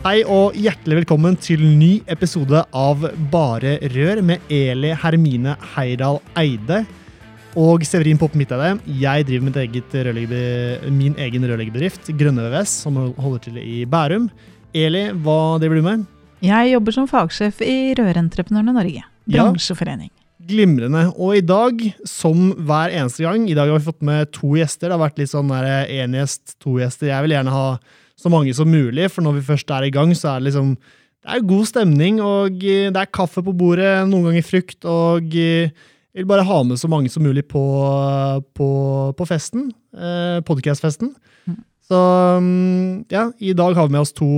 Hei og hjertelig velkommen til ny episode av Bare rør med Eli Hermine Heidal Eide og Severin Poppe Midteide. Jeg driver mitt eget min egen rørleggerbedrift, Grønne VVS, som holder til i Bærum. Eli, hva driver du med? Jeg jobber som fagsjef i Rørentreprenørene Norge. Ja. Bransjeforening. Glimrende. Og i dag, som hver eneste gang, i dag har vi fått med to gjester. Det har vært litt sånn én gjest, to gjester. Jeg vil gjerne ha så mange som mulig, for når vi først er i gang, så er det liksom Det er god stemning, og eh, det er kaffe på bordet, noen ganger frukt, og eh, jeg vil bare ha med så mange som mulig på, på, på festen. Eh, Podcast-festen. Mm. Så mm, ja, i dag har vi med oss to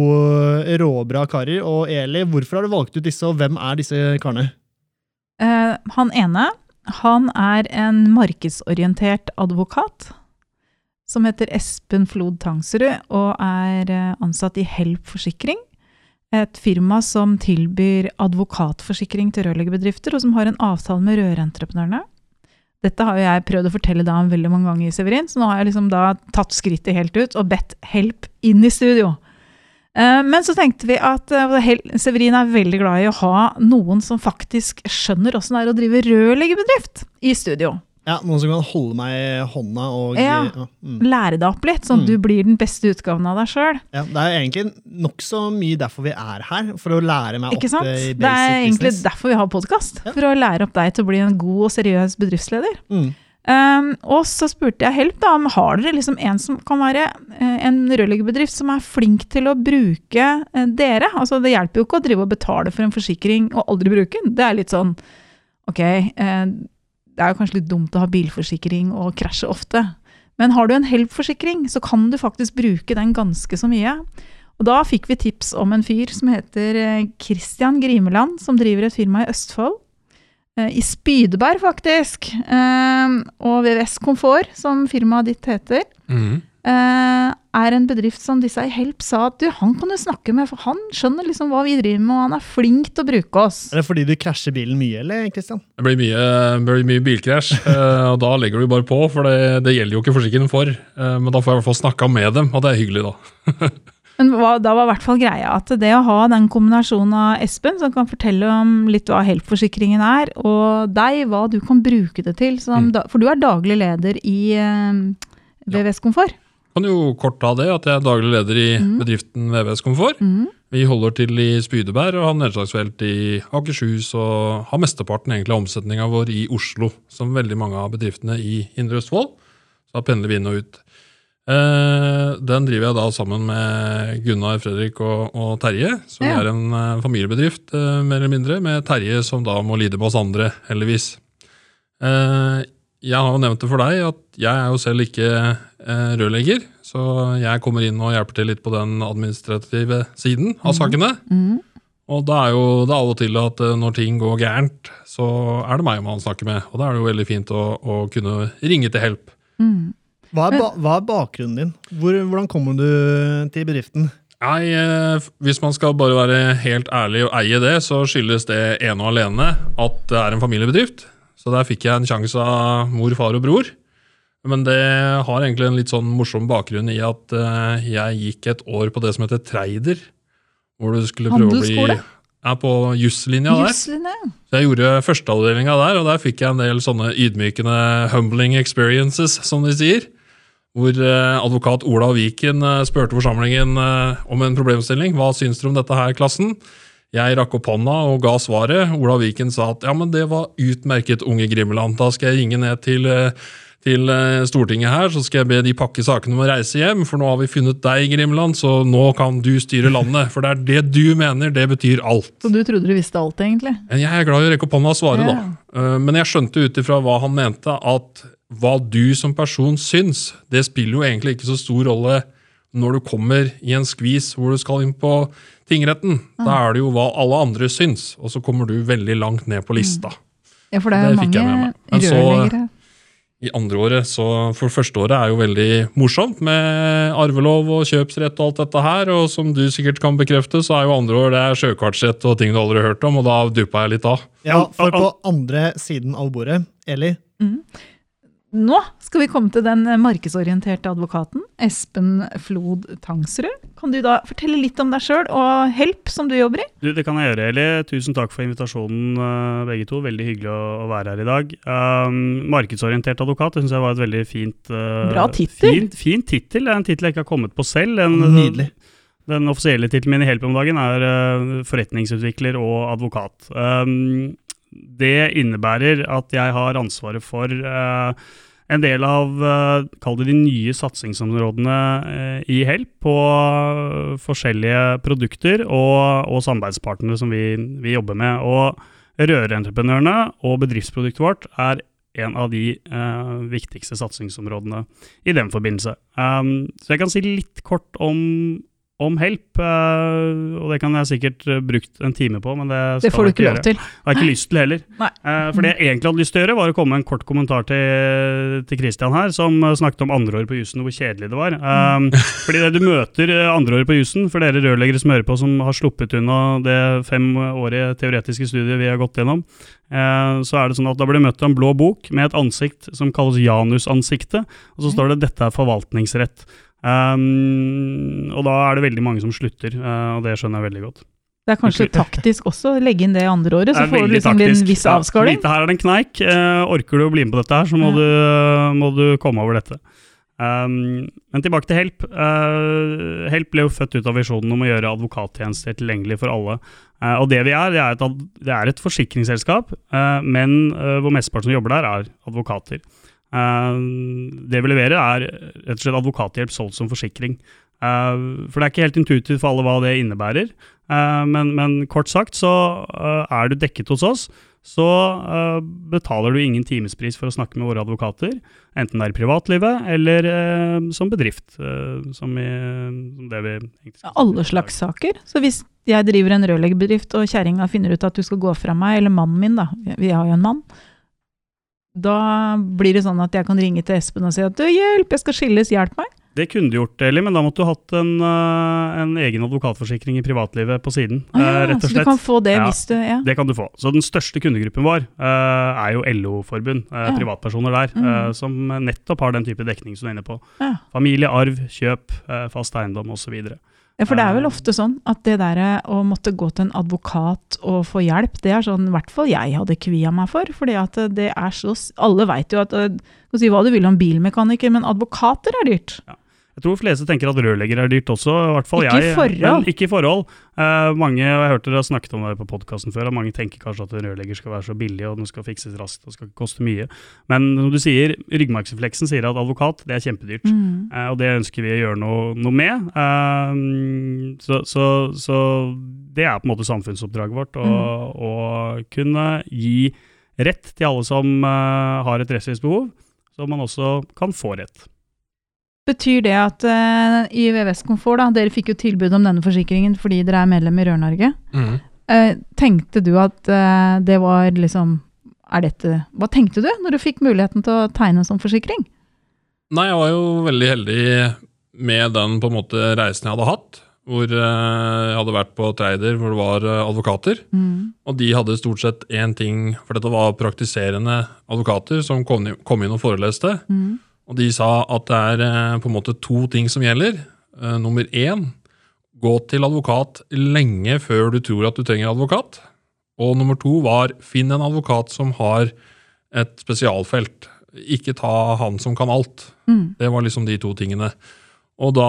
råbra karer. Og Eli, hvorfor har du valgt ut disse, og hvem er disse karene? Eh, han ene han er en markedsorientert advokat som heter Espen Flod Tangsrud, og er eh, ansatt i Help Forsikring. Et firma som tilbyr advokatforsikring til rørleggerbedrifter, og som har en avtale med rørentreprenørene. Dette har jo jeg prøvd å fortelle da veldig mange ganger, Severin, så nå har jeg liksom da tatt skrittet helt ut og bedt Help inn i studio. Eh, Men så tenkte vi at eh, Severin er veldig glad i å ha noen som faktisk skjønner åssen det er å drive rørleggerbedrift i studio. Ja, Noen som kan holde meg i hånda og Ja. mm. Lære deg opp litt, sånn at Mm. du blir den beste utgaven av deg sjøl. Ja, det er egentlig nokså mye derfor vi er her, for å lære meg Ikke opp sant? i Det basic er egentlig business. derfor vi har podkast. Ja. For å lære opp deg til å bli en god og seriøs bedriftsleder. Mm. Um, og så spurte jeg Help, da, om har dere liksom en som kan være eh, en rørleggerbedrift som er flink til å bruke eh, dere? Altså Det hjelper jo ikke å drive og betale for en forsikring og aldri bruke den. Det er litt sånn Ok, eh, det er jo kanskje litt dumt å ha bilforsikring og krasje ofte. Men har du en Help-forsikring, så kan du faktisk bruke den ganske så mye. Og da fikk vi tips om en fyr som heter eh, Christian Grimeland, som driver et firma i Østfold. Eh, I Spydeberg, faktisk. Eh, og VVS Komfort, som firmaet ditt heter, Mhm. Eh, er en bedrift som disse i Help sa at du, han kan du snakke med, for han skjønner liksom hva vi driver med, og han er flink til å bruke oss. Er det fordi du krasjer bilen mye, eller, Kristian? Det blir mye, blir mye bilkrasj, eh, og da legger du bare på, for det, det gjelder jo ikke forsikringen for. eh, Men da får jeg i hvert fall snakka med dem, og det er hyggelig, da. Men hva, da var i hvert fall greia at det å ha den kombinasjonen av Espen, som kan fortelle om litt hva Help-forsikringen er, og deg, hva du kan bruke det til, som, Mm. for du er daglig leder i VVS Komfort. Kan jo kort ta det, at jeg er daglig leder i mm. bedriften VVS Komfort. Mm. Vi holder til i Spydeberg og har nedslagsfelt i Akershus, og har mesteparten egentlig av omsetninga vår i Oslo, som veldig mange av bedriftene i Indre Østfold. Så da pendler vi inn og ut. Eh, den driver jeg da sammen med Gunnar, Fredrik og, og Terje. Så vi Ja. er en eh, familiebedrift, eh, mer eller mindre, med Terje som da må lide med oss andre, heldigvis. Eh, jeg har jo nevnt det for deg at jeg er jo selv ikke rørlegger, så jeg kommer inn og hjelper til litt på den administrative siden av sakene. Mm. Og da er jo det av og til at eh, når ting går gærent, så er det meg man snakker med. Og da er det jo veldig fint å, å kunne ringe til help. Mm. Hva er, ba hva er bakgrunnen din? Hvor, hvordan kommer du til bedriften? Nei, eh, Hvis man skal bare være helt ærlig og eie det, så skyldes det ene og alene at det er en familiebedrift. Så der fikk jeg en sjanse av mor, far og bror. Men det har egentlig en litt sånn morsom bakgrunn i at eh, jeg gikk et år på det som heter Treider. Hvor du skulle prøve å bli Ja, på juslinja der. Så jeg gjorde førsteavdelinga der, og der fikk jeg en del sånne ydmykende humbling experiences, som de sier. Hvor eh, advokat Ola Viken eh, spurte forsamlingen om en problemstilling. Hva syns dere om dette her, klassen? Jeg rakk opp hånda og ga svaret. Ola Viken sa at ja, men det var utmerket, unge Grimmeland. Da skal jeg ringe ned til, til eh, Stortinget her, så skal jeg be de pakke sakene om å reise hjem, for nå har vi funnet deg, Grimland, så nå kan du styre landet. For det er det du mener, det betyr alt. Så du trodde du visste alt, egentlig? Jeg er glad i å rekke opp hånda og svare, Ja. da. Eh, Men jeg skjønte ut ifra hva han mente, at hva du som person syns, det spiller jo egentlig ikke så stor rolle når du kommer i en skvis hvor du skal inn på tingretten. Da er det jo hva alle andre syns, og så kommer du veldig langt ned på lista. Ja, for det er jo fikk mange rørleggere. I andre året, så For første året er jo veldig morsomt med arvelov og kjøpsrett og alt dette her, og som du sikkert kan bekrefte, så er jo andre år det er sjøkartsrett og ting du aldri har hørt om, og da duppa jeg litt av. Ja, for på andre siden av bordet, Eli, Nå skal vi komme til den eh, markedsorienterte advokaten, Espen Flod Tangsrud. Kan du da fortelle litt om deg sjøl og Help, som du jobber i? Du, det kan jeg gjøre, Eli. Tusen takk for invitasjonen, eh, begge to. Veldig hyggelig å, være her i dag. Um, markedsorientert advokat det synes jeg var et veldig fint uh, Bra tittel. Fin, fin tittel. En tittel jeg ikke har kommet på selv. En, Nydelig. Den offisielle tittelen min i Help om dagen er uh, forretningsutvikler og advokat. Um, det innebærer at jeg har ansvaret for eh, en del av uh, kall det de nye satsingsområdene eh, i Help på eh, forskjellige produkter og, og samarbeidspartnere som vi, vi jobber med. Og rørentreprenørene og bedriftsproduktet vårt er en av de eh, viktigste satsingsområdene i den forbindelse. Um, så jeg kan si litt kort om, om Help, eh, og det kan jeg sikkert uh, brukt en time på, men det skal Det får du ikke lov til. Det har jeg ikke lyst til heller. Nei. Eh, for det jeg egentlig hadde lyst til å gjøre, var å komme med en kort kommentar til, til Christian her, som eh, snakket om andreåret på jussen og hvor kjedelig det var. Mm. fordi det du møter eh, andreåret på jussen, for dere rørleggere som hører på, som har sluppet unna det femårige teoretiske studiet vi har gått gjennom, eh, så er det sånn at da blir du møtt av en blå bok med et ansikt som kalles janusansiktet, og så står det 'dette er forvaltningsrett'. Um, og da er det veldig mange som slutter, uh, og det skjønner jeg veldig godt. Det er kanskje taktisk også legge inn det andre året, så får du liksom en viss avskaling. Ja, her er det en kneik. Uh, orker du å bli med på dette her, så må, Ja. du, må du komme over dette. Um, men tilbake til Help. Uh, Help ble jo født ut av visjonen om å gjøre advokattjenester tilgjengelig for alle. Uh, og det vi er, det er et, det er et forsikringsselskap, men hvor mesteparten som jobber der, er advokater. Eh, det vi leverer, er rett og slett advokathjelp solgt som forsikring. Eh, for det er ikke helt intuitivt for alle hva det innebærer. Eh, men, men kort sagt så er du dekket hos oss, så betaler du ingen timespris for å snakke med våre advokater, enten det er i privatlivet eller som bedrift. som, i, som det vi Alle slags saker. Så hvis jeg driver en rørleggerbedrift, og kjerringa finner ut at du skal gå fra meg, eller mannen min, da, vi har jo en mann, da blir det sånn at jeg kan ringe til Espen og si at du, hjelp, jeg skal skilles, hjelp meg. Det kunne du gjort, Eli, men da måtte du hatt en, eh, en egen advokatforsikring i privatlivet på siden. Ah, ja, eh, rett og så du kan få det Ja. hvis du Ja. Det kan du få. Så den største kundegruppen vår eh, er jo LO-forbund, Ja. privatpersoner der, Mm. som nettopp har den type dekning som du er inne på. Familie, arv, kjøp, fast eiendom osv. Ja, for det er vel Eh. ofte sånn at det der å måtte gå til en advokat og få hjelp, det er sånn i hvert fall jeg hadde kvia meg for. fordi at det er så Alle veit jo at eh, Du kan si hva du vil om bilmekaniker, men advokater er dyrt. Jeg tror fleste tenker at rørlegger er dyrt også, i hvert fall Ikke i jeg. forhold. Men ikke i forhold. Eh, mange, og jeg hørte dere har snakket om det på podkasten før, og mange tenker kanskje at en rørlegger skal være så billig, og den skal fikses raskt og skal ikke koste mye. Men når du sier, ryggmargsrefleksen sier at advokat, det er kjempedyrt. Mm. Eh, og det ønsker vi å gjøre noe, noe med. Eh, så, så, så det er på en måte samfunnsoppdraget vårt, å, Mm. kunne gi rett til alle som eh, har et rettslig så man også kan få rett. Betyr det at uh, i VVS Komfort, da, dere fikk jo tilbud om denne forsikringen fordi dere er medlem i Rør-Norge. Mm. Uh, tenkte du at uh, det var liksom er dette, Hva tenkte du når du fikk muligheten til å tegne en sånn forsikring? Nei, jeg var jo veldig heldig med den på en måte reisen jeg hadde hatt. Hvor jeg hadde vært på Treider, hvor det var advokater. advokater. Og de hadde stort sett én ting, for dette var praktiserende advokater som kom, i- kom inn og foreleste. Mm. Og de sa at det er eh, på en måte to ting som gjelder. Eh, nummer én, gå til advokat lenge før du tror at du trenger advokat. Og nummer to var, finn en advokat som har et spesialfelt. Ikke ta han som kan alt. Mm. Det var liksom de to tingene. Og da,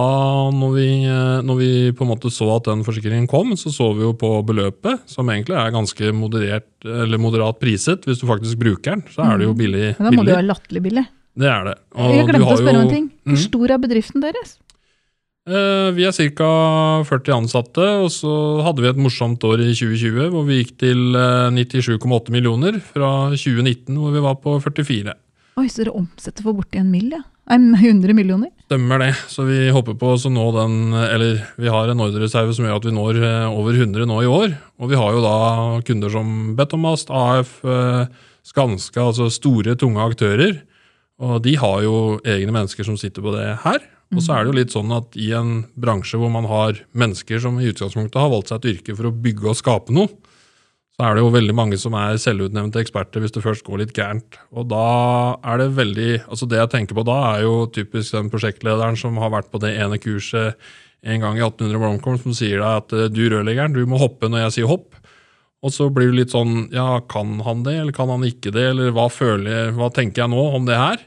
når vi, eh, når vi på en måte så at den forsikringen kom, så så vi jo på beløpet, som egentlig er ganske moderert, eller moderat priset. Hvis du faktisk bruker den, så er det jo billig. Men da må det billig. jo være latterlig billig. Det er det. Og Jeg du glemte har å spørre om en ting. Hvor Mhm. stor er bedriften deres? Eh, Vi er ca. 40 ansatte, og så hadde vi et morsomt år i 2020 hvor vi gikk til eh, 97,8 millioner fra 2019 hvor vi var på 44. Oi, så dere omsetter for borti en mill, ja. 100 millioner? Stemmer det. Så vi håper på å nå den Eller vi har en ordrereserve som gjør at vi når eh, over 100 nå i år. Og vi har jo da kunder som Betomast, AF, eh, Skanska, altså store, tunge aktører. Og de har jo egne mennesker som sitter på det her. Og så er det jo litt sånn at i en bransje hvor man har mennesker som i utgangspunktet har valgt seg et yrke for å bygge og skape noe, så er det jo veldig mange som er selvutnevnte eksperter hvis det først går litt gærent. Og da er det veldig Altså det jeg tenker på da, er jo typisk den prosjektlederen som har vært på det ene kurset en gang i 1800 Blomkorn, som sier deg at eh, du rørleggeren, du må hoppe når jeg sier hopp. Og så blir det litt sånn ja, kan han det, eller kan han ikke det, eller hva føler hva tenker jeg nå om det her?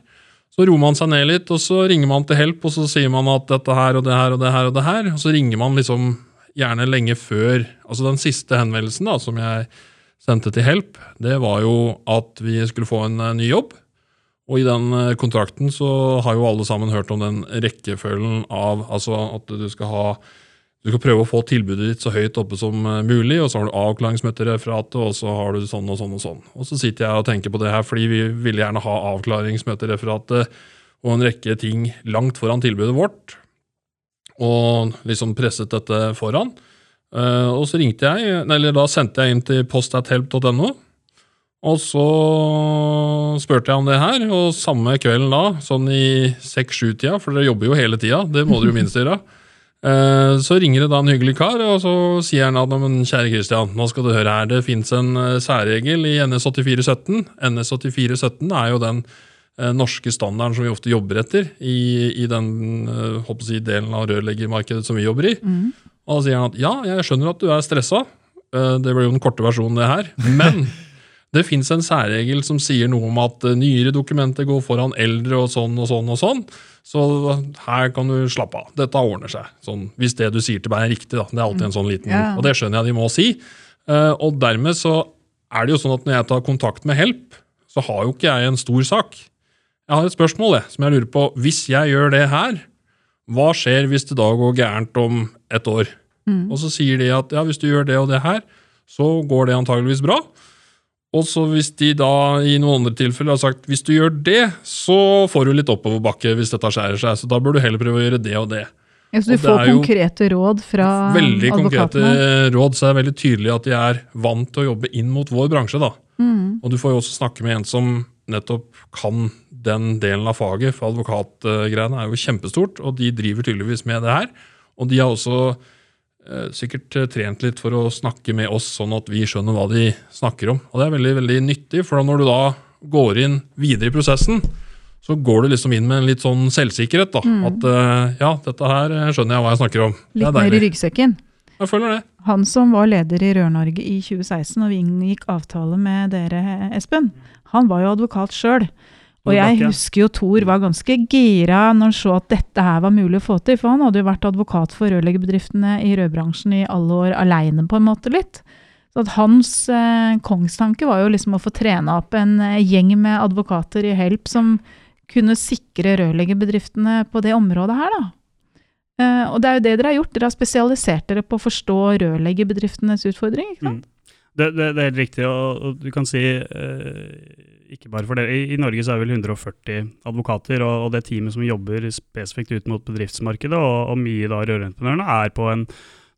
Så roer man seg ned litt, og så ringer man til Help, og så sier man at dette her og det her og det her og det her, og så ringer man liksom gjerne lenge før Altså den siste henvendelsen da, som jeg sendte til Help, det var jo at vi skulle få en eh, ny jobb. Og i den eh, kontrakten så har jo alle sammen hørt om den rekkefølgen av altså at du skal ha du skal prøve å få tilbudet ditt så høyt oppe som eh, mulig, og så har du avklaringsmøtereferatet, og så har du sånn og sånn og sånn. Og så sitter jeg og tenker på det her, fordi vi ville gjerne ha avklaringsmøtereferatet og en rekke ting langt foran tilbudet vårt, og liksom presset dette foran. Eh, og så ringte jeg, eller da sendte jeg inn til postathelp.no, og så spurte jeg om det her, og samme kvelden da, sånn i seks-sju-tida, for dere jobber jo hele tida, det må dere jo minst gjøre, Eh, Så ringer det da en hyggelig kar, og så sier han at men kjære Kristian, nå skal du høre her, det fins en eh, særregel i NS8417. NS8417 er jo den eh, norske standarden som vi ofte jobber etter i, i den eh, jeg delen av rørleggermarkedet som vi jobber i. Og da sier han at ja, jeg skjønner at du er stressa. Eh, Det ble jo den korte versjonen, det her. Men det fins en særregel som sier noe om at eh, nyere dokumenter går foran eldre og sånn og sånn og sånn. Så her kan du slappe av. Dette ordner seg. Sånn, hvis det du sier til meg er riktig, da. Det er alltid en sånn liten Ja. Og det skjønner jeg de må si. Eh, Og dermed så er det jo sånn at når jeg tar kontakt med Help, så har jo ikke jeg en stor sak. Jeg har et spørsmål jeg, som jeg lurer på. Hvis jeg gjør det her, hva skjer hvis det da går gærent om et år? Og så sier de at ja, hvis du gjør det og det her, så går det antageligvis bra. Og så hvis de da i noen andre tilfeller har sagt hvis du gjør det, så får du litt oppoverbakke hvis dette skjærer seg. Så da bør du heller prøve å gjøre det og det. Ja, så du får konkrete råd fra Veldig konkrete råd, så er det veldig tydelig at de er vant til å jobbe inn mot vår bransje. da. Mm. Og du får jo også snakke med en som nettopp kan den delen av faget, for advokatgreiene er jo kjempestort, og de driver tydeligvis med det her. Og de har også sikkert eh, trent litt for å snakke med oss, sånn at vi skjønner hva de snakker om. Og det er veldig, veldig nyttig, for når du da går inn videre i prosessen, så går du liksom inn med en litt sånn selvsikkerhet. da, At eh, ja, dette her eh, skjønner jeg hva jeg snakker om. Litt er mer i ryggsekken. Jeg føler det. Han som var leder i Rør-Norge i 2016, og vi inngikk avtale med dere, Espen, han var jo advokat sjøl. Og jeg husker jo Thor var ganske gira når han så at dette her var mulig å få til. For han hadde jo vært advokat for rørleggerbedriftene i rødbransjen i alle år aleine, på en måte litt. Så at hans eh, kongstanke var jo liksom å få trena opp en eh, gjeng med advokater i Help som kunne sikre rørleggerbedriftene på det området her, da. Eh, og det er jo det dere har gjort. Dere har spesialisert dere på å forstå rørleggerbedriftenes utfordring. ikke sant? Det, det, det er helt riktig, og, og du kan si eh, ikke bare for dere. I, I Norge så er det vel 140 advokater, og, og det teamet som jobber spesifikt ut mot bedriftsmarkedet, og, og mye da rørentreprenørene, er på en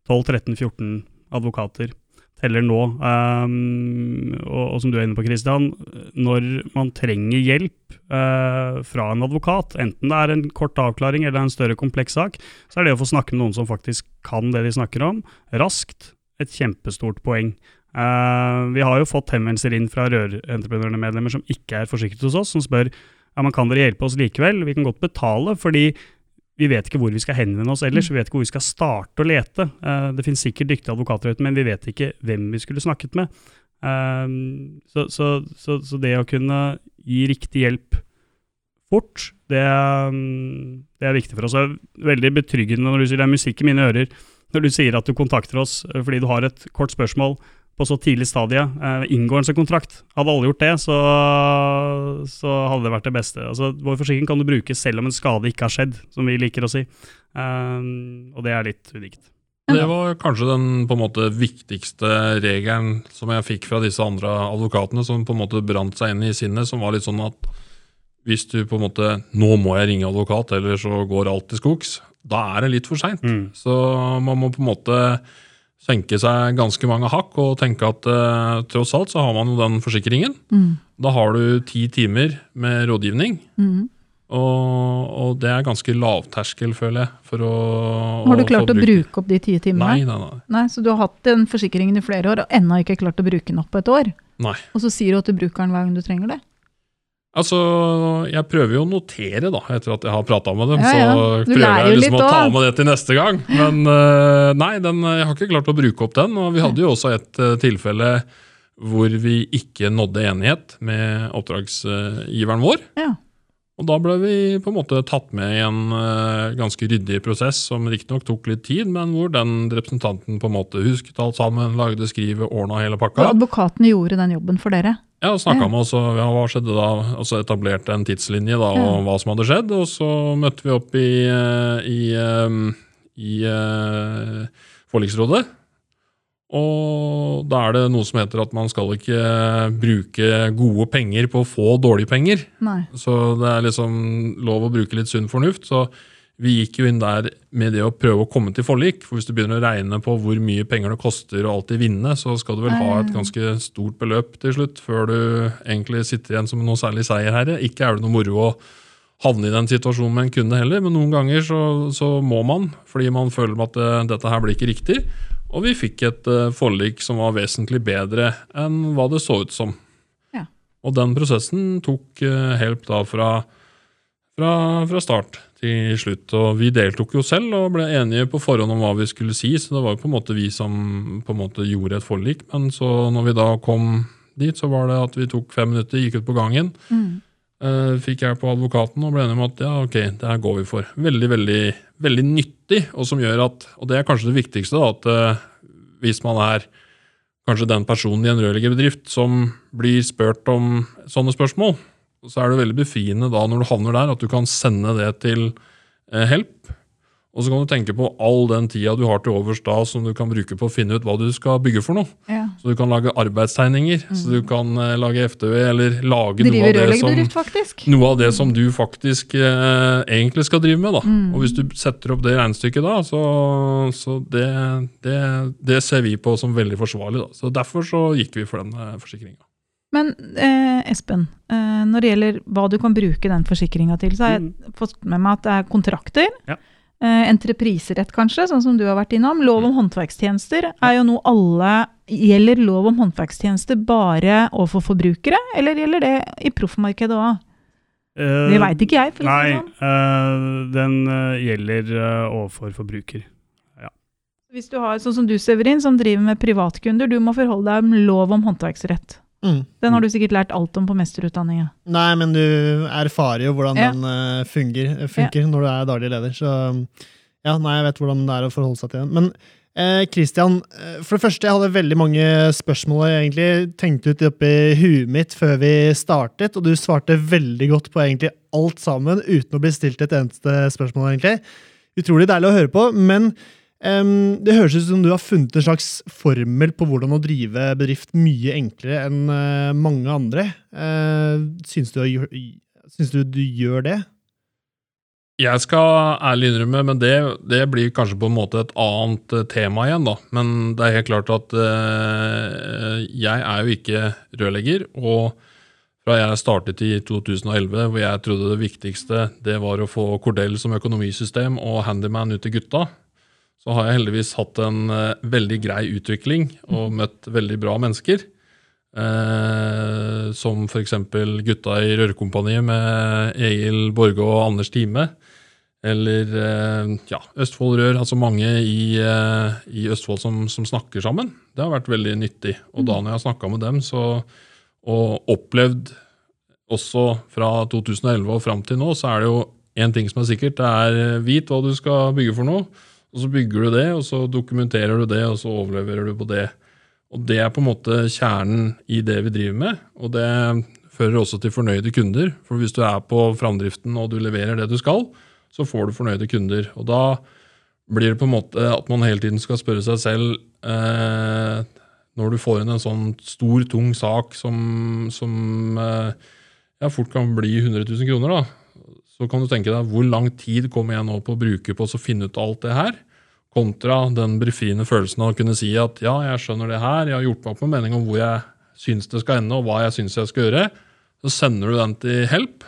12-13-14 advokater. Teller nå. Um, og, og som du er inne på, Christian, når man trenger hjelp uh, fra en advokat, enten det er en kort avklaring eller en større kompleks sak, så er det å få snakke med noen som faktisk kan det de snakker om, raskt, et kjempestort poeng. Eh, vi har jo fått henvendelser inn fra rørentreprenørene-medlemmer som ikke er forsikret hos oss, som spør ja, men kan dere hjelpe oss likevel. Vi kan godt betale, fordi vi vet ikke hvor vi skal henvende oss ellers. Vi vet ikke hvor vi skal starte å lete. Uh, det finnes sikkert dyktige advokater ute, men vi vet ikke hvem vi skulle snakket med. Uh, så, så, så, så det å kunne gi riktig hjelp fort, det, mm, det er viktig for oss. Det er veldig betryggende når du sier det er musikk i mine ører. Når du sier at du kontakter oss fordi du har et kort spørsmål på så tidlig stadie eh, inngår en sånn kontrakt. Hadde alle gjort det, så, så hadde det vært det beste. Altså, vår forsikring kan du bruke selv om en skade ikke har skjedd, som vi liker å si. Eh, og det er litt unikt. Det var kanskje den på en måte viktigste regelen som jeg fikk fra disse andre advokatene, som på en måte brant seg inn i sinnet, som var litt sånn at hvis du på en måte Nå må jeg ringe advokat, eller så går alt til skogs. Da er det litt for seint. Mm. Så man må på en måte senke seg ganske mange hakk og tenke at eh, tross alt så har man jo den forsikringen. Mm. Da har du ti timer med rådgivning. Mm. Og, og det er ganske lavterskel, føler jeg. For å, Har du å klart å bruke opp de ti timene? Nei, nei, nei. Nei, Så du har hatt den forsikringen i flere år, og ennå ikke klart å bruke den opp på et år? nei. Og så sier du at du bruker den hver gang du trenger det? Altså, jeg prøver jo å notere, da, etter at jeg har prata med dem. Ja, ja. Så prøver jeg liksom å ta med det til neste gang. Men uh, nei, den, jeg har ikke klart å bruke opp den. Og vi hadde jo også et uh, tilfelle hvor vi ikke nådde enighet med oppdragsgiveren vår. Ja. Og da ble vi på en måte tatt med i en eh, ganske ryddig prosess, som riktignok tok litt tid, men hvor den representanten på en måte husket alt sammen, lagde skrivet, ordna hele pakka. Og advokaten advokatene gjorde den jobben for dere? Ja, og snakka Ja. med oss, og ja, hva skjedde da? Og så etablerte en tidslinje da, og Ja. hva som hadde skjedd. Og så møtte vi opp i, i, i, eh, i eh, forliksrådet. Og da er det noe som heter at man skal ikke bruke gode penger på å få dårlige penger. Nei. Så det er liksom lov å bruke litt sunn fornuft. Så vi gikk jo inn der med det å prøve å komme til forlik. For hvis du begynner å regne på hvor mye penger det koster å alltid vinne, så skal du vel ha et ganske stort beløp til slutt før du egentlig sitter igjen som noe særlig seierherre. Ikke er det noe moro å havne i den situasjonen med en kunde heller, men noen ganger så, så må man, fordi man føler at det, dette her blir ikke riktig. Og vi fikk et eh, forlik som var vesentlig bedre enn hva det så ut som. Ja. Og den prosessen tok helt help da fra, fra, fra start til slutt. Og vi deltok jo selv og ble enige på forhånd om hva vi skulle si, så det var jo på en måte vi som på en måte gjorde et forlik. Men så når vi da kom dit, så var det at vi tok fem minutter, gikk ut på gangen. Mm. Eh, fikk jeg på advokaten og ble enig om at ja, ok, det her går vi for. Veldig, veldig, veldig nyttig, og som gjør at, og det er kanskje det viktigste, da, at eh, hvis man er kanskje den personen i en rørleggerbedrift som blir spurt om sånne spørsmål, så er det veldig befriende da når du havner der, at du kan sende det til eh, Help. Og så kan du tenke på all den tida du har til overs da, som du kan bruke på å finne ut hva du skal bygge for noe. Ja. Så du kan lage arbeidstegninger, så du kan uh, lage FTV, eller lage noe av, det som, rørleggerbedrift, noe av det som du faktisk uh, egentlig skal drive med. da. Og hvis du setter opp det regnestykket da, så, så det, det, det ser vi på som veldig forsvarlig. da. Så Derfor så gikk vi for den uh, forsikringa. Men eh, Espen, eh, når det gjelder hva du kan bruke den forsikringa til, så har jeg Mm. fått med meg at det er kontrakter. Ja. Eh, entrepriserett, kanskje, sånn som du har vært innom. Lov om håndverkstjenester er jo noe alle Gjelder lov om håndverkstjenester bare overfor forbrukere, eller gjelder det i proffmarkedet òg? Uh, Det veit ikke jeg. for Nei, sånn. eh, den uh, gjelder eh, overfor forbruker. Hvis du har sånn som du, Severin, som driver med privatkunder, du må forholde deg med lov om håndverksrett. Mm. Den har du sikkert lært alt om på mesterutdanninga. Nei, men du erfarer jo hvordan Ja. den eh, fungerer, ja. når du er daglig leder. Så ja, nei, jeg vet hvordan det er å forholde seg til den. Men eh, Christian, eh, for det første, jeg hadde veldig mange spørsmål jeg egentlig tenkte ut oppi huet mitt før vi startet, og du svarte veldig godt på egentlig alt sammen, uten å bli stilt et eneste spørsmål, egentlig. Utrolig deilig å høre på, men em, det høres ut som du har funnet en slags formel på hvordan å drive bedrift mye enklere enn uh, mange andre. Uh, syns, du, syns du du gjør det? Jeg skal ærlig innrømme, men det, det blir kanskje på en måte et annet eh, tema igjen, da. Men det er helt klart at uh, jeg er jo ikke rørlegger. Og fra jeg startet i 2011, hvor jeg trodde det viktigste det var å få Cordell som økonomisystem og Handyman ut til gutta, så har jeg heldigvis hatt en eh, veldig grei utvikling og møtt veldig bra mennesker. Eh, som f.eks. gutta i Rørkompaniet med Egil Borge og Anders Time. Eller eh, ja, Østfold Rør, altså mange i, eh, i Østfold som, som snakker sammen. Det har vært veldig nyttig. Og da når jeg har snakka med dem så, og opplevd også fra 2011 og fram til nå, så er det jo én ting som er sikkert. Det er eh, vit hva du skal bygge for noe. Og så bygger du det, og så dokumenterer du det, og så overleverer du på det. Og det er på en måte kjernen i det vi driver med. Og det fører også til fornøyde kunder. For hvis du er på framdriften og du leverer det du skal, så får du fornøyde kunder. Og da blir det på en måte at man hele tiden skal spørre seg selv eh, Når du får inn en sånn stor, tung sak som, som eh, ja, fort kan bli 100 000 kroner, da, så kan du tenke deg hvor lang tid kommer jeg nå på å bruke på å finne ut alt det her? Kontra den befriende følelsen av å kunne si at ja, jeg skjønner det her, jeg har gjort meg opp en mening om hvor jeg syns det skal ende, og hva jeg syns jeg skal gjøre. Så sender du den til Help,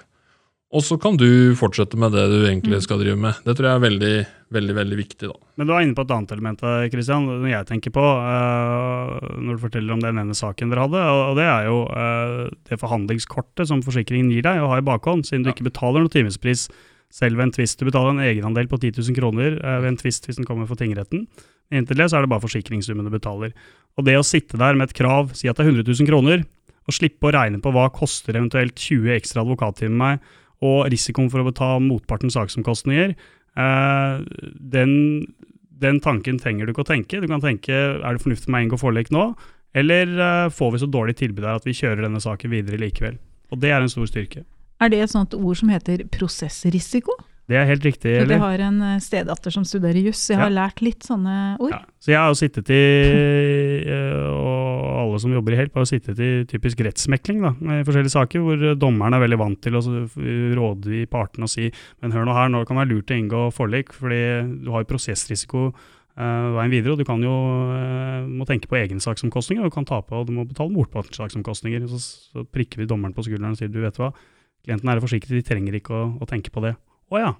og så kan du fortsette med det du egentlig skal drive med. Det tror jeg er veldig, veldig veldig viktig. da. Men du var inne på et annet element Kristian, Christian, når jeg tenker på, uh, når du forteller om den ene saken dere hadde. Og det er jo uh, det forhandlingskortet som forsikringen gir deg å ha i bakhånd, siden du Ja. ikke betaler noen timespris selv ved en tvist. Du betaler en egenandel på 10 000 kroner uh, ved en tvist hvis den kommer for tingretten. Inntil det så er det bare forsikringssummen du betaler. Og det å sitte der med et krav, si at det er 100 000 kroner, og slippe å regne på hva koster eventuelt 20 ekstra advokattimer meg, og risikoen for å betale motpartens saksomkostninger, eh, den, den tanken trenger du ikke å tenke. Du kan tenke er det fornuftig for meg å inngå forlik nå, eller eh, får vi så dårlig tilbud her at vi kjører denne saken videre likevel. Og det er en stor styrke. Er det et sånt ord som heter prosessrisiko? Det er helt riktig. Eller? jeg har en eh, stedatter som studerer juss. Jeg har Ja. lært litt sånne ord. Ja. Så jeg har jo sittet i, eh, og alle som jobber i Help har jo sittet i typisk rettsmekling da, i forskjellige saker, hvor dommeren er veldig vant til å så råde i partene og si men hør nå her, nå kan det være lurt å inngå forlik, fordi du har prosessrisiko eh, veien videre, og du kan jo eh, må tenke på egensaksomkostninger, og du kan tape, og du må betale motpartssaksomkostninger. Så, så prikker vi dommeren på skulderen og sier du vet hva, klienten er forsikret, de trenger ikke å, å tenke på det. Å ja.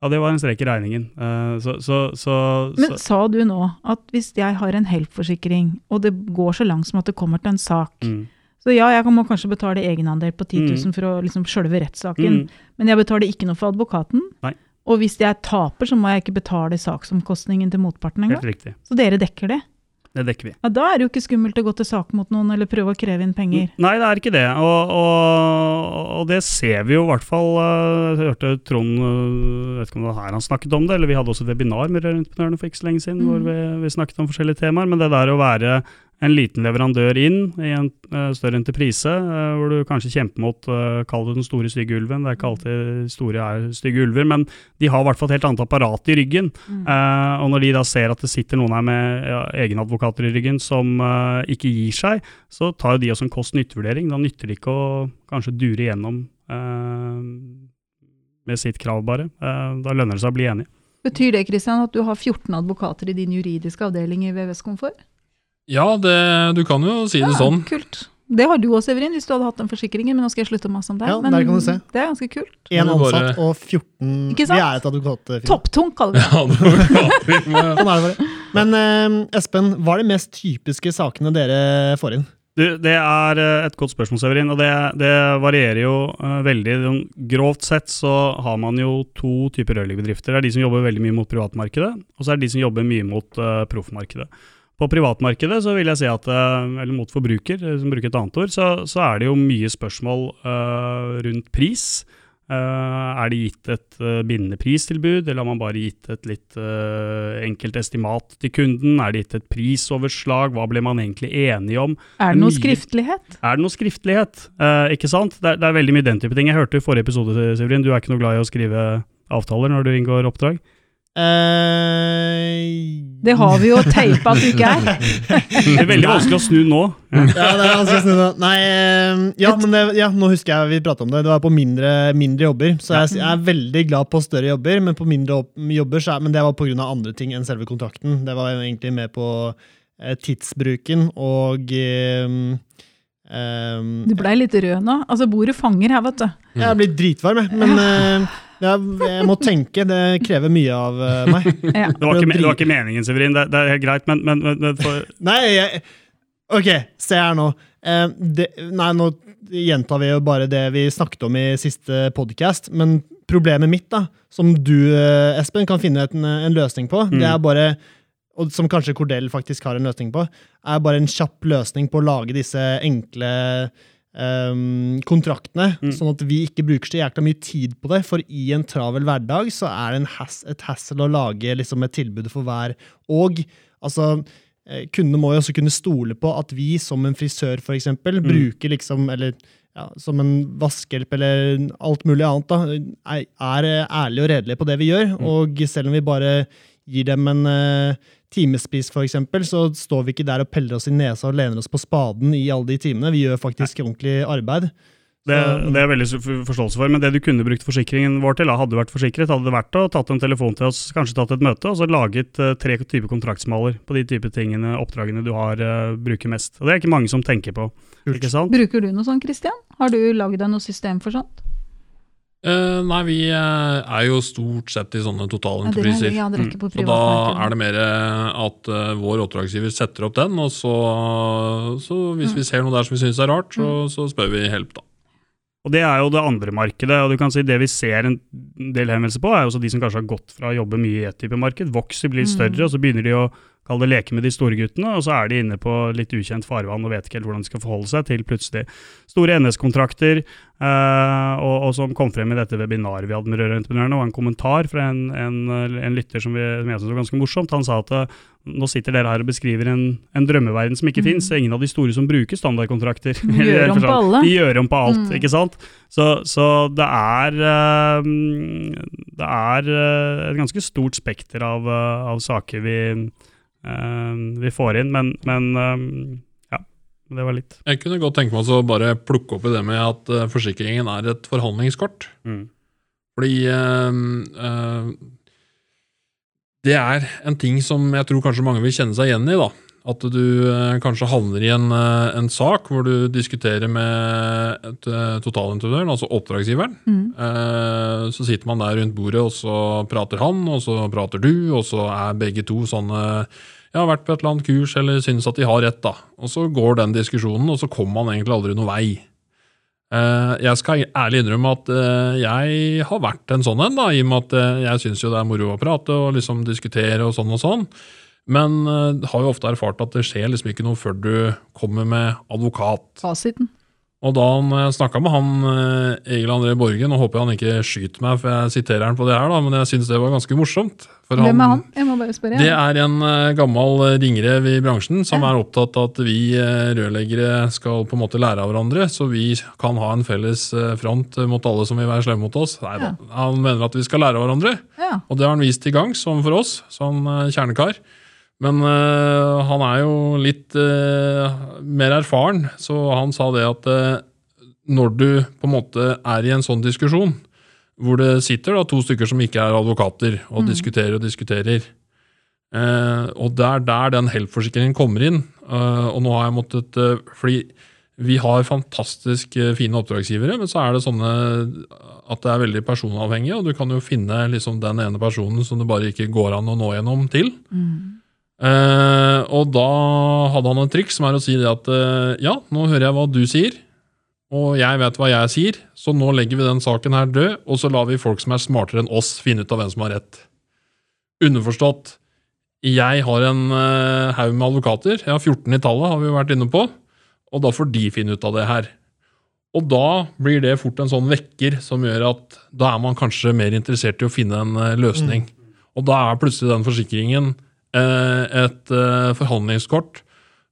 Ja, det var en strek i regningen. Eh, så, så, så, Men sa du nå at hvis jeg har en Help-forsikring, og det går så langt som at det kommer til en sak mm, Så ja, jeg må kanskje betale egenandel på 10 000 Mm. for å liksom sjølve rettssaken, mm, men jeg betaler ikke noe for advokaten. Nei. Og hvis jeg taper, så må jeg ikke betale saksomkostningen til motparten engang. Så dere dekker det. Det dekker vi. Ja, Da er det jo ikke skummelt å gå til sak mot noen eller prøve å kreve inn penger. Nei, det er ikke det. Og, og, og det ser vi jo i hvert fall. eh, Jeg hørte Trond jeg vet ikke om det var her han snakket om det, eller vi hadde også et webinar med rørentreprenørene for ikke så lenge siden, Mm. hvor vi, vi snakket om forskjellige temaer. Men det der å være en liten leverandør inn i en uh, større entreprise, uh, hvor du kanskje kjemper mot uh, Kall det den store, stygge ulven. Det er ikke alltid store er stygge ulver, men de har i hvert fall et helt annet apparat i ryggen. Mm. Og når de da ser at det sitter noen her med ja, egenadvokater i ryggen som ikke gir seg, så tar jo de også en kost-nytte-vurdering. Da nytter det ikke å kanskje dure igjennom med sitt krav, bare. Da lønner det seg å bli enige. Betyr det Christian, at du har 14 advokater i din juridiske avdeling i VVS Komfort? Ja, det, du kan jo si det sånn. Kult. Det har du òg, Severin, hvis du hadde hatt den forsikringen. Men nå skal jeg slutte å mase om deg. Ja, men der kan du se. Det er ganske kult. Én ansatt bare- og 14 Ikke sant? Vi er et advokatfirma. Topptungt, kaller vi det. Ja, det. Sånn er det bare. Men eh, Espen, hva er de mest typiske sakene dere får inn? Du, det er eh, et godt spørsmål, Severin, og det, det varierer jo eh, veldig. Sånn Grovt sett så har man jo to typer rørleggerbedrifter. Det er de som jobber veldig mye mot privatmarkedet, og så er det de som jobber mye mot uh, proffmarkedet. På privatmarkedet så vil jeg si at, eh, eller mot forbruker, eh, som bruker et annet ord, så, så er det jo mye spørsmål uh, rundt pris. Uh, er det gitt et uh, bindende pristilbud, eller har man bare gitt et litt enkelt estimat til kunden? Er det gitt et prisoverslag? Hva ble man egentlig enige om? Er det noe skriftlighet? Er det noe skriftlighet? Ikke sant? Det er, det er veldig mye den type ting. Jeg hørte i forrige episode, Severin, du er ikke noe glad i å skrive avtaler når du inngår oppdrag? Eh, Det har vi jo teipa at du ikke er. Det er veldig vanskelig å snu nå. ja, det er vanskelig å snu nå. Nei, eh, ja, men det, ja, nå husker jeg vi pratet om det. Det var på mindre, mindre jobber. Så jeg, jeg er veldig glad på større jobber, men på mindre jobber, så er, men det var pga. andre ting enn selve kontrakten. Det var egentlig mer på eh, tidsbruken og eh, eh, Du blei litt rød nå. Altså, bordet fanger her, vet du. Jeg er blitt dritvarm, jeg. Men eh, jeg, jeg må tenke. Det krever mye av eh, meg. Ja. Det var ikke, det var ikke meningen, Severin. Det, det er helt greit, men, men, men, men for, Nei, jeg, ok, se her nå. Eh, det, nei, nå gjentar vi jo bare det vi snakket om i siste podcast, men problemet mitt, da, som du, eh, Espen, kan finne en, en løsning på, det Mm. er bare og som kanskje Cordell faktisk har en løsning på, er bare en kjapp løsning på å lage disse enkle ehm, kontraktene, Mm. sånn at vi ikke bruker så jækla mye tid på det. For i en travel hverdag så er det en hass, et hassle å lage liksom, et tilbud for hver. Og altså eh, kundene må jo også kunne stole på at vi som en frisør for eksempel, Mm. bruker liksom, eller ja, som en vaskehjelp eller alt mulig annet, da, er ærlige og redelige på det vi gjør. Mm. Og selv om vi bare gir dem en uh, timespris, for eksempel, så står vi ikke der og peller oss i nesa og lener oss på spaden i alle de timene. Vi gjør faktisk ordentlig arbeid. Det, det er veldig forståelse for, men det du kunne brukt forsikringen vår til, hadde du vært forsikret, hadde det vært å tatt en telefon til oss, kanskje tatt et møte, og så laget eh, tre typer kontraktsmaler på de type tingene, oppdragene du har, eh, bruker mest. Og det er ikke mange som tenker på, ikke sant? Bruker du noe sånt, Christian? Har du lagd deg noe system for sånt? Eh, nei, vi uh, er jo stort sett i sånne Ja, totalentrepriser. ja, på Mm. Så da er det mer eh, at uh, vår oppdragsgiver setter opp den, og så, så hvis vi ser noe der som vi syns er rart, så, så spør vi hjelp, da. Og det er jo det andre markedet, og du kan si det vi ser en del henvendelser på, er jo også de som kanskje har gått fra å jobbe mye i et type marked, vokser, blir Mm. større, og så begynner de å kalle det leke med de store guttene, og så er de inne på litt ukjent farvann og vet ikke helt hvordan de skal forholde seg til plutselig store NS-kontrakter, eh, og, og som kom frem i dette webinaret vi hadde med Rørentreprenørene, og en kommentar fra en, en, en lytter som, vi, som jeg synes var ganske morsomt. Han sa at eh, nå sitter dere her og beskriver en, en drømmeverden som ikke Mm. fins. Ingen av de store som bruker standardkontrakter. De gjør om på alle. De gjør om på alt, Mm. ikke sant? Så, så det er eh, Det er et ganske stort spekter av, av saker vi, vi får inn, men, men eh, ja. Det var litt. Jeg kunne godt tenke meg å bare plukke opp i det med at uh, forsikringen er et forhandlingskort. Mm. Fordi uh, uh, det er en ting som jeg tror kanskje mange vil kjenne seg igjen i. da. At du eh, kanskje havner i en, eh, en sak hvor du diskuterer med et, uh, totalentreprenøren, altså oppdragsgiveren. Mm. Eh, så sitter man der rundt bordet, og så prater han, og så prater du, og så er begge to sånne jeg har vært på et eller annet kurs eller synes at de har rett. da. Og så går den diskusjonen, og så kommer man egentlig aldri noen vei. Eh, jeg skal ærlig innrømme at eh, jeg har vært en sånn en, da, i og med at eh, jeg syns jo det er moro å prate og liksom diskutere og sånn og sånn. Men uh, har jo ofte erfart at det skjer liksom ikke noe før du kommer med advokat. Fasiten. Og da han snakka med han eh, Egil André Borgen, og håper han ikke skyter meg, for jeg siterer han på det her, da, men jeg syns det var ganske morsomt. For Hvem er han? Jeg må bare spørre. det er en eh, gammel eh, ringrev i bransjen som Ja. er opptatt av at vi eh, rørleggere skal på en måte lære av hverandre, så vi kan ha en felles eh, front eh, mot alle som vil være slemme mot oss. Nei ja. Han mener at vi skal lære av hverandre, Ja. og det har han vist i gang, som for oss, som eh, kjernekar. Men eh, han er jo litt eh, mer erfaren, så han sa det at eh, når du på en måte er i en sånn diskusjon, hvor det sitter da to stykker som ikke er advokater, og diskuterer og diskuterer, og det er der den helpforsikringen kommer inn. og nå har jeg måttet Fordi vi har fantastisk fine oppdragsgivere, men så er det sånne at det er veldig personavhengig, og du kan jo finne liksom den ene personen som det bare ikke går an å nå gjennom til. Mm. Eh, og da hadde han et trykk som er å si det at uh, ja, nå hører jeg hva du sier, og jeg vet hva jeg sier, så nå legger vi den saken her død, og så lar vi folk som er smartere enn oss, finne ut av hvem som har rett. Underforstått, jeg har en uh, haug med advokater, jeg har 14 i tallet, har vi jo vært inne på, og da får de finne ut av det her. Og da blir det fort en sånn vekker som gjør at da er man kanskje mer interessert i å finne en løsning. Og da er plutselig den forsikringen et eh, forhandlingskort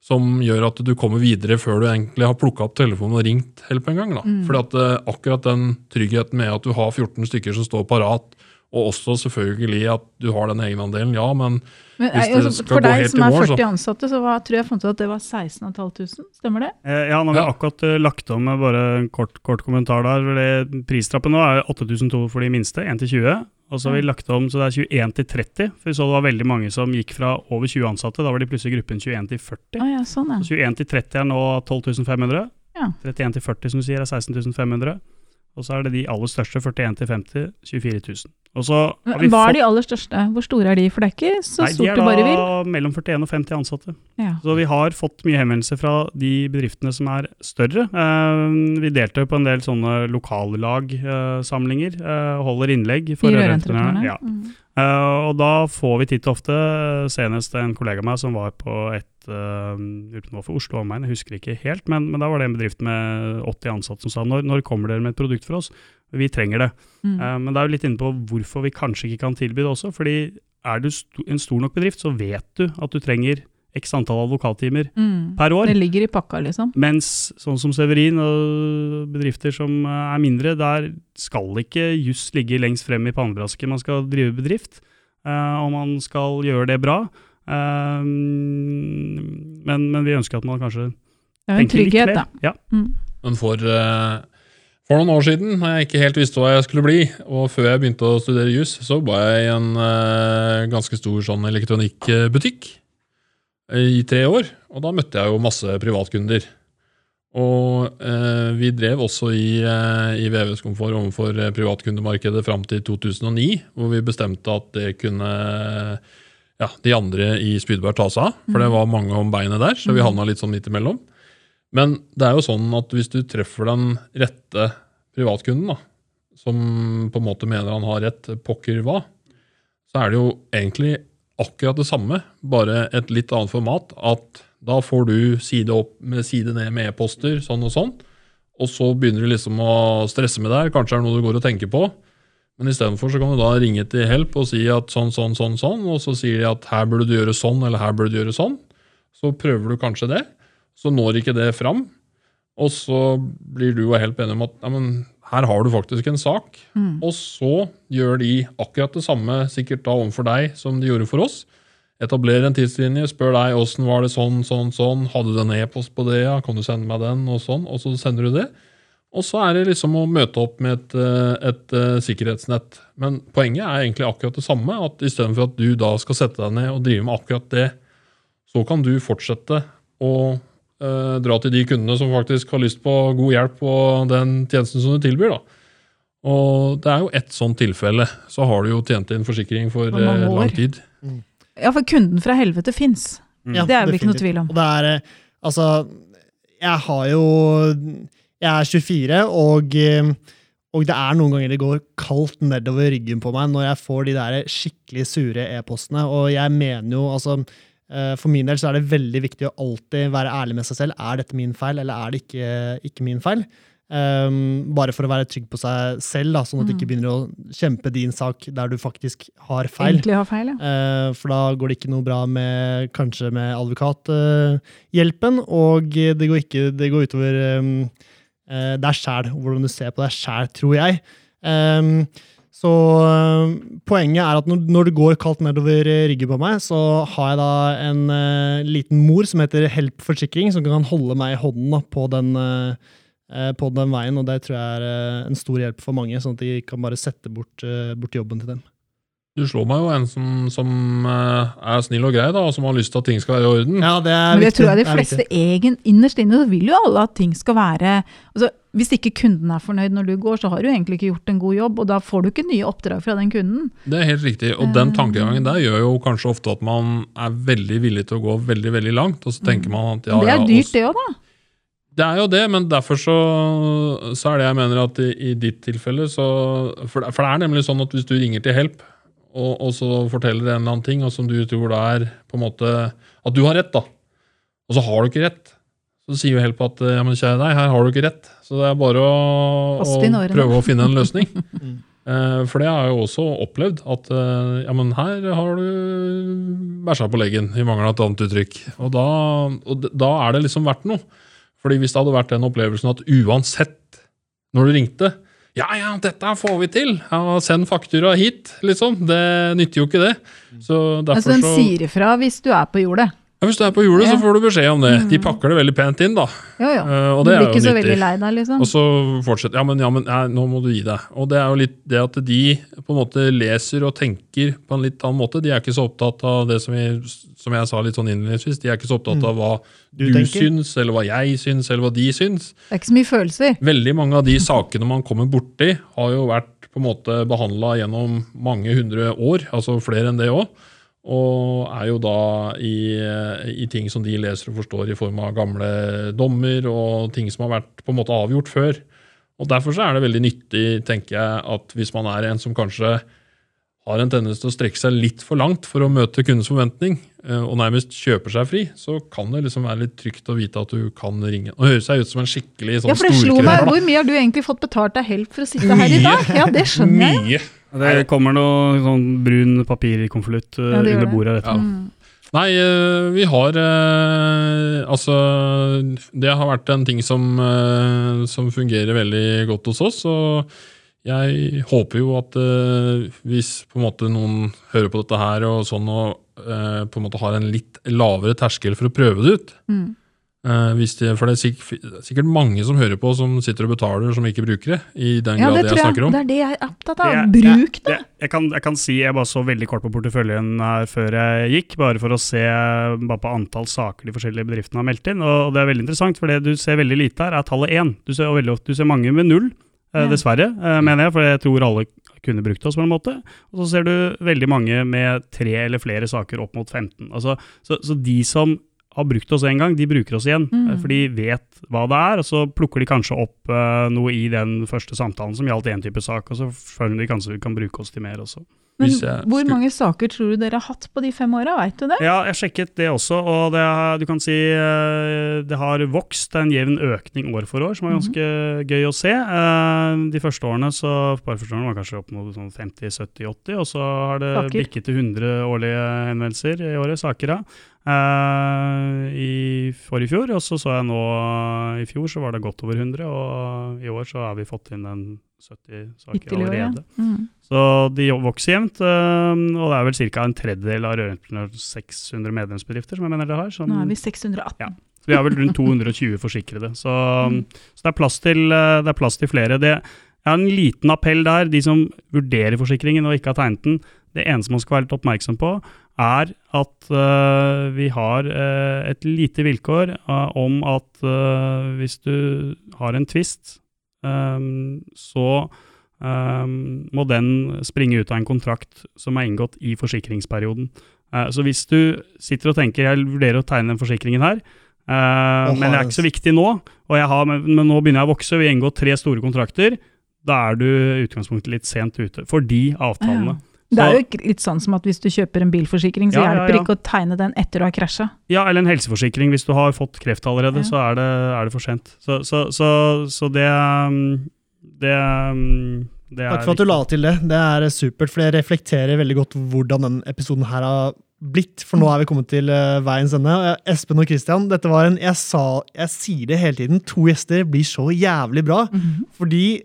som gjør at du kommer videre før du egentlig har plukka opp telefonen og ringt help en gang. Da. Fordi at eh, akkurat den tryggheten med at du har 14 stykker som står parat, og også selvfølgelig at du har den egenandelen, ja, men Men, Hvis det altså, skal for deg som er mål, 40 så- ansatte, så var, tror jeg fant ut at det var 16 500. Stemmer det? Eh, Ja, nå har vi Ja. akkurat uh, lagt om med bare en kort, kort kommentar der. det- Pristrappen nå er 8200 for de minste, 1 til 20. Og så har vi lagt om så det er 21 til 30. For vi så det var veldig mange som gikk fra over 20 ansatte. Da var de plutselig i gruppen 21 til 40. Å ja, sånn ja. Så 21 til 30 er nå 12 500. Ja. 31 til 40 som du sier er 16 500. Og så er det de aller største, 41 til 50, 24 000. Hva er de aller største? Hvor store er de? For det er ikke så Nei, de stort er du bare vil. da mellom 41 og 50 ansatte. Ja. Så vi har fått mye henvendelser fra de bedriftene som er større. Eh, vi deltar på en del sånne lokallagsamlinger, uh, holder innlegg for De rørentreprenørene. Ja. Mm. Eh, og da får vi titt og ofte, senest en kollega av meg som var på et uh, utenfor for Oslo omegn, jeg husker ikke helt, men, men da var det en bedrift med 80 ansatte som sa når, når kommer dere med et produkt for oss? Vi trenger det. Mm. Uh, men det er jo litt inne på hvorfor vi kanskje ikke kan tilby det også. fordi er du st en stor nok bedrift, så vet du at du trenger x antall advokattimer Mm. per år. Det ligger i pakka, liksom. Mens sånn som Severin og bedrifter som eh, er mindre, der skal ikke juss ligge lengst frem i pannebrasket. Man skal drive bedrift, eh, og man skal gjøre det bra. Eh, men, men vi ønsker at man kanskje tenker litt mer. Det er jo en trygghet, da. Ja. Mm. Men for, for noen år siden, da jeg ikke helt visste hva jeg skulle bli, og før jeg begynte å studere juss, så var jeg i en uh, ganske stor sånn elektronikkbutikk i tre år. Og da møtte jeg jo masse privatkunder. Og eh, vi drev også i, eh, i VVS Komfort overfor eh, privatkundemarkedet fram til 2009, hvor vi bestemte at det kunne ja, de andre i Spydberg ta seg av. For det var mange om beinet der, så vi havna litt sånn midt imellom. Men det er jo sånn at hvis du treffer den rette privatkunden, da, som på en måte mener han har rett pokker hva, så er det jo egentlig akkurat det samme, bare et litt annet format. At da får du side opp med side ned med e-poster, sånn og sånn. Og så begynner du liksom å stresse med det her. Kanskje er det noe du går og tenker på. Men istedenfor kan du da ringe til Help og si at sånn, sånn, sånn, sånn. Og så sier de at her burde du gjøre sånn, eller her burde du gjøre sånn. Så prøver du kanskje det. Så når ikke det fram. Og så blir du og Help enige om at ja, men her har du faktisk en sak. Og så gjør de akkurat det samme sikkert da overfor deg som de gjorde for oss. Etablerer en tidslinje, spør deg åssen var det sånn, sånn, sånn. Hadde du en e-post på det, ja? Kan du sende meg den? Og sånn. Og så sender du det. Og så er det liksom å møte opp med et, et, et eh, sikkerhetsnett. Men poenget er egentlig akkurat det samme. at Istedenfor at du da skal sette deg ned og drive med akkurat det, så kan du fortsette å eh, dra til de kundene som faktisk har lyst på god hjelp på den tjenesten som du tilbyr. da. Og det er jo ett sånt tilfelle. Så har du jo tjent inn forsikring for eh, lang tid. tid. Ja, for kunden fra helvete fins. Mm. Det er vel ikke noe tvil om. Og det er eh, Altså, jeg har jo Jeg er 24, og, eh, og det er noen ganger det går kaldt nedover ryggen på meg når jeg får de der skikkelig sure e-postene. Og jeg mener jo, altså For min del så er det veldig viktig å alltid være ærlig med seg selv. Er dette min feil, eller er det ikke, ikke min feil? Um, bare for å være trygg på seg selv, da, sånn at du ikke begynner å kjempe din sak der du faktisk har feil. Egentlig har feil, ja. Uh, for da går det ikke noe bra med kanskje med advokathjelpen, og det går, ikke, det går utover um, eh, deg sjæl, hvordan du ser på deg sjæl, tror jeg. Um, så um, poenget er at når, når det går kaldt nedover ryggen på meg, så har jeg da en eh, liten mor som heter Help Forsikring, som kan holde meg i hånden på den eh, eh, på den veien, og det tror jeg er eh, en stor hjelp for mange, sånn at de kan bare sette bort, eh, bort jobben til dem. Du slår meg jo en som, som eh, er snill og grei, da, og som har lyst til at ting skal være i orden. Ja, det er Men det tror jeg de viktig. fleste egen, innerst inne så vil jo alle at ting skal være altså, Hvis ikke kunden er fornøyd når du går, så har du egentlig ikke gjort en god jobb, og da får du ikke nye oppdrag fra den kunden. Det er helt riktig, og den tankegangen der gjør jo kanskje ofte at man er veldig villig til å gå veldig veldig langt, og så tenker man at ja, det er dyrt, det òg, da. Det er jo det, men derfor så, så er det jeg mener at i, i ditt tilfelle så for, det- for det er nemlig sånn at hvis du ringer til Help, og, og så forteller en eller annen ting, og som du tror da er på en måte At du har rett, da, og så har du ikke rett, så sier jo Help at ja, men kjære deg, her har du ikke rett. Så det er bare å, å prøve å finne en løsning. Eh, For det har jeg jo også opplevd, at eh, ja, men her har du bæsja på leggen, i mangel av et annet uttrykk. Og da, og da er det liksom verdt noe. Fordi hvis det hadde vært den opplevelsen at uansett når du ringte Ja, ja, dette får vi til! Ja, send faktura hit, liksom. Det nytter jo ikke det. Så derfor Altså, den sier ifra hvis du er på jordet. Ja, Hvis du er på jordet, Ja. så får du beskjed om det. De pakker det veldig pent inn, da. Jo, jo. Uh, og Du blir er jo ikke så nyttig. veldig lei deg, liksom. Og så fortsetter Ja, men, ja, men nei, nå må du gi deg. Og det er jo litt det at de på en måte leser og tenker på en litt annen måte. De er ikke så opptatt av det som, vi, som jeg sa litt sånn innledningsvis, de er ikke så opptatt av hva Du du, syns, eller hva jeg syns, eller hva de syns. Det er ikke så mye følelser. Veldig mange av de sakene man kommer borti, har jo vært på en måte behandla gjennom mange hundre år, altså flere enn det òg. Og er jo da i, i ting som de leser og forstår i form av gamle dommer og ting som har vært på en måte avgjort før. Og Derfor så er det veldig nyttig, tenker jeg, at hvis man er en som kanskje har en tendens til å strekke seg litt for langt for å møte kundens forventning, eh, og nærmest kjøper seg fri, så kan det liksom være litt trygt å vite at du kan ringe. Nå høres jeg ut som en skikkelig sånn Ja, for det slo meg. Hvor mye har du egentlig fått betalt av Help for å sitte her i dag? Ja, det skjønner jeg. Mye. Det kommer noe sånn brun papirkonvolutt Ja, under bordet. her etterpå. Mm. Nei, eh, vi har eh, Altså, det har vært en ting som, eh, som fungerer veldig godt hos oss. Og jeg håper jo at eh, hvis på en måte noen hører på dette her og sånn og eh, på en måte har en litt lavere terskel for å prøve det ut Mm. Eh, hvis det, For det er sikk- sikkert mange som hører på, som sitter og betaler, som ikke bruker det. I den Ja, grad jeg jeg. snakker om. Det er det jeg er opptatt av. Det Bruk det! Jeg, jeg, kan, jeg kan si, jeg bare så veldig kort på porteføljen her før jeg gikk, bare for å se bare på antall saker de forskjellige bedriftene har meldt inn. Og det er veldig interessant, for det du ser veldig lite her, er tallet én. Du ser, veldig, ofte- du ser mange med null, eh, Ja. dessverre, eh, mener jeg, for jeg tror alle kunne brukt oss på en måte. Og så ser du veldig mange med tre eller flere saker opp mot 15. Altså, så, så de som har brukt oss en gang, de bruker oss igjen. Mm. For de vet hva det er, og så plukker de kanskje opp uh, noe i den første samtalen som gjaldt én type sak, og så føler de kanskje vi kan bruke oss til mer også. Men hvor mange saker tror du dere har hatt på de fem åra, veit du det? Ja, jeg sjekket det også, og det, du kan si eh, det har vokst. Det er en jevn økning år for år, som er ganske gøy å se. Eh, De første årene så bare første årene var kanskje opp mot sånn 50-70-80, og så har det Saker. bikket til 100 årlige henvendelser i året, saker da. Eh, I forrige fjor, og så så jeg nå i fjor så var det godt over 100, og i år så har vi fått inn en 70 saker Ytterligere. allerede. Mm. Så de vokser jevnt, øh, og det er vel ca. en tredjedel av Rørentreprenør 600 medlemsbedrifter som jeg mener det har. Som, Nå er vi 618. Ja. så vi har vel rundt 220 forsikrede. Så, så det, er til, det er plass til flere. Det, jeg har en liten appell der. De som vurderer forsikringen og ikke har tegnet den, det eneste man skal være litt oppmerksom på, er at uh, vi har uh, et lite vilkår uh, om at hvis du har en tvist, um, så um, må den springe ut av en kontrakt som er inngått i forsikringsperioden. Så hvis du sitter og tenker jeg vurderer å tegne den forsikringen her, men det er ikke så viktig nå, og jeg har, men, men nå begynner jeg å vokse, vi har inngått tre store kontrakter, da er du i utgangspunktet litt sent ute for de avtalene. Det er jo litt sånn som at hvis du kjøper en bilforsikring, så Ja, ja, hjelper det ja. ikke å tegne den etter du har krasja. Ja, eller en helseforsikring. Hvis du har fått kreft allerede, Ja. så er det, er det for sent. Så, så, så, så det um, Det, um, det er Takk for at du la til det. Det er supert, for det reflekterer veldig godt hvordan den episoden her har blitt. For nå er vi kommet til uh, veiens ende. Espen og Christian, dette var en Jeg sa, jeg sier det hele tiden, to gjester blir så jævlig bra. Fordi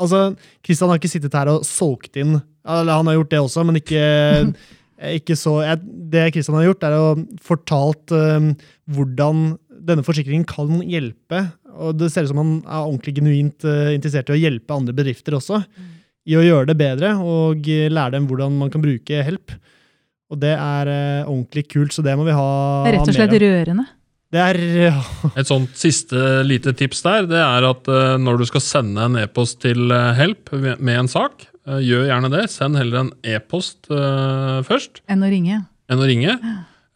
altså, Christian har ikke sittet her og solgt inn Eller han har gjort det også, men ikke, ikke så jeg, Det Kristian har gjort, er å fortalt um, hvordan denne forsikringen kan hjelpe. Og det ser ut som han er ordentlig genuint uh, interessert i å hjelpe andre bedrifter også. I å gjøre det bedre og lære dem hvordan man kan bruke help. Og det er uh, ordentlig kult, så det må vi ha, Det er rett og slett rørende. Det er ja, Et sånt siste lite tips der, det er at eh, når du skal sende en e-post til Help med en sak, gjør gjerne det. Send heller en e-post eh, først Enn å ringe. enn å ringe.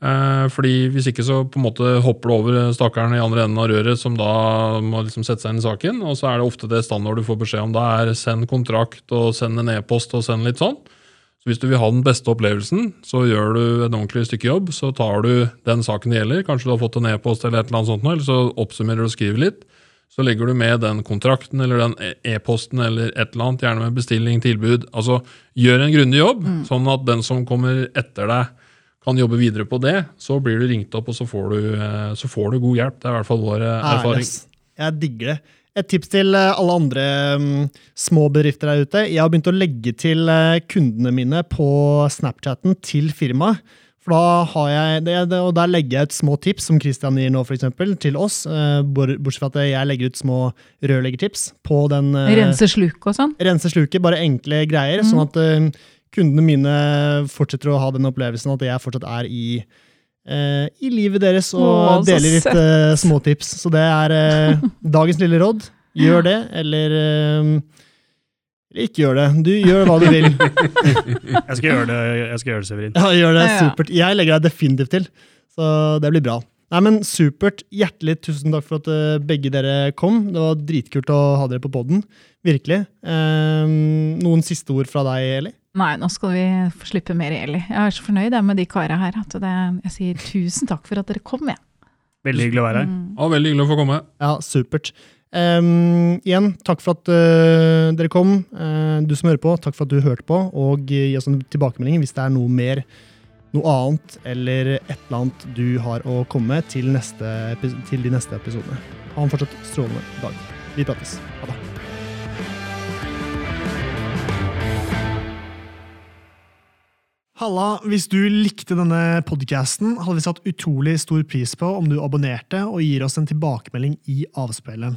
Eh, fordi Hvis ikke så på en måte hopper du over stakkaren i andre enden av røret, som da må liksom sette seg inn i saken. Og så er det ofte det standard du får beskjed om. Da er send kontrakt og send en e-post og send litt sånn. Så Hvis du vil ha den beste opplevelsen, så gjør du en ordentlig stykke jobb. Så tar du den saken det gjelder, kanskje du har fått en e-post eller et eller annet sånt, eller så oppsummerer du og skriver litt. Så legger du med den kontrakten eller den e- e-posten eller et eller annet, gjerne med bestilling, tilbud. Altså gjør en grundig jobb, sånn at den som kommer etter deg, kan jobbe videre på det. Så blir du ringt opp, og så får du, eh, så får du god hjelp. Det er i hvert fall vår eh, ærlig, erfaring. ass. Jeg digger det. Et tips til eh, alle andre um, små bedrifter der ute. Jeg har begynt å legge til kundene mine på Snapchatten til firmaet. For da har jeg, det, og Der legger jeg ut små tips, som Christian gir nå, for eksempel, til oss. eh, Bortsett fra at jeg legger ut små rørleggertips på den. eh, Rense sluk og sånn. rense sluket, bare enkle greier, Mm. sånn at eh, kundene mine fortsetter å ha den opplevelsen at jeg fortsatt er i, i livet deres og Å, deler litt uh, småtips. Så det er uh, dagens lille råd. Gjør det, eller eh, eller ikke gjør det. Du gjør hva du vil. Jeg skal gjøre det, jeg skal gjøre det Severin. Ja, gjør det Ja. supert. Jeg legger deg definitivt til, så det blir bra. Nei, men Supert. Hjertelig tusen takk for at eh, begge dere kom. Det var dritkult å ha dere på poden. Virkelig. Eh, noen siste ord fra deg, Eli? Nei, nå skal vi få slippe mer Eli. Jeg er så fornøyd med de karene her. At det, jeg sier tusen takk for at dere kom. Ja. Veldig hyggelig å være her. Mm. Ja, veldig hyggelig å få komme. Ja, supert. Ehm, igjen, takk for at uh, dere kom. Uh, du som hører på, takk for at du hørte på. Og gi oss en tilbakemelding hvis det er noe mer noe annet eller et eller annet du har å komme med til, neste, til de neste episodene. Ha en fortsatt strålende dag. Vi prates. Ha det. Halla, hvis du likte denne podcasten, hadde vi satt utrolig stor pris på om du abonnerte og gir oss en tilbakemelding i avspilleren.